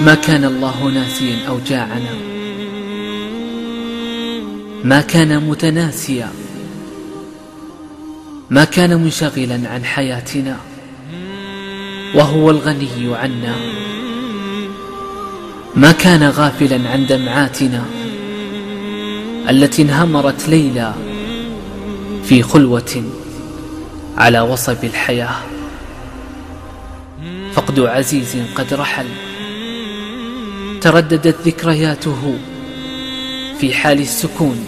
ما كان الله ناسيا أو جاعنا. ما كان متناسيا. ما كان منشغلا عن حياتنا. وهو الغني عنا. ما كان غافلا عن دمعاتنا. التي انهمرت ليلى في خلوة. على وصب الحياة. فقد عزيز قد رحل. ترددت ذكرياته في حال السكون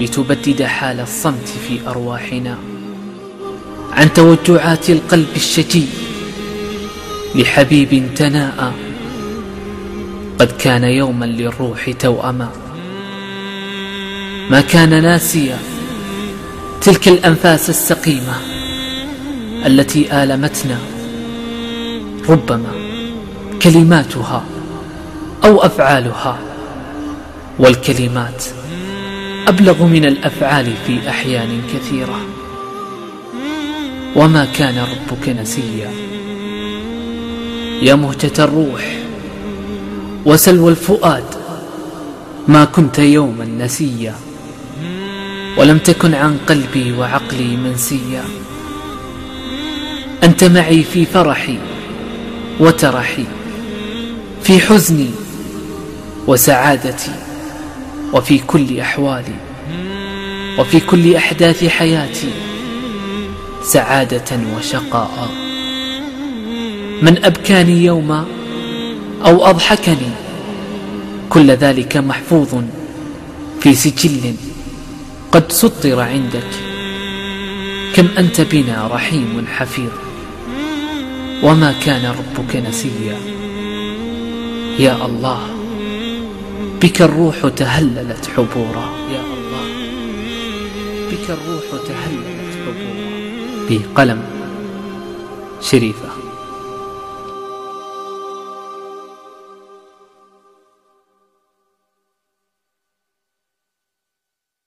لتبدد حال الصمت في أرواحنا. عن توجعات القلب الشجي لحبيب تناءى. قد كان يوما للروح توأما. ما كان ناسيا تلك الأنفاس السقيمة التي آلمتنا ربما كلماتها أو أفعالها والكلمات أبلغ من الأفعال في أحيان كثيرة. وما كان ربك نسيا. يا مهجة الروح وسلوى الفؤاد ما كنت يوما نسيا. ولم تكن عن قلبي وعقلي منسيا. أنت معي في فرحي وترحي في حزني وسعادتي وفي كل أحوالي وفي كل أحداث حياتي سعادة وشقاء. من أبكاني يوما أو أضحكني كل ذلك محفوظ في سجل قد سطر عندك. كم أنت بنا رحيم حفيظ. وما كان ربك نسيا. يا الله بك الروح تهللت حبورا. يا الله بك الروح تهللت حبورا. بقلم شريفة.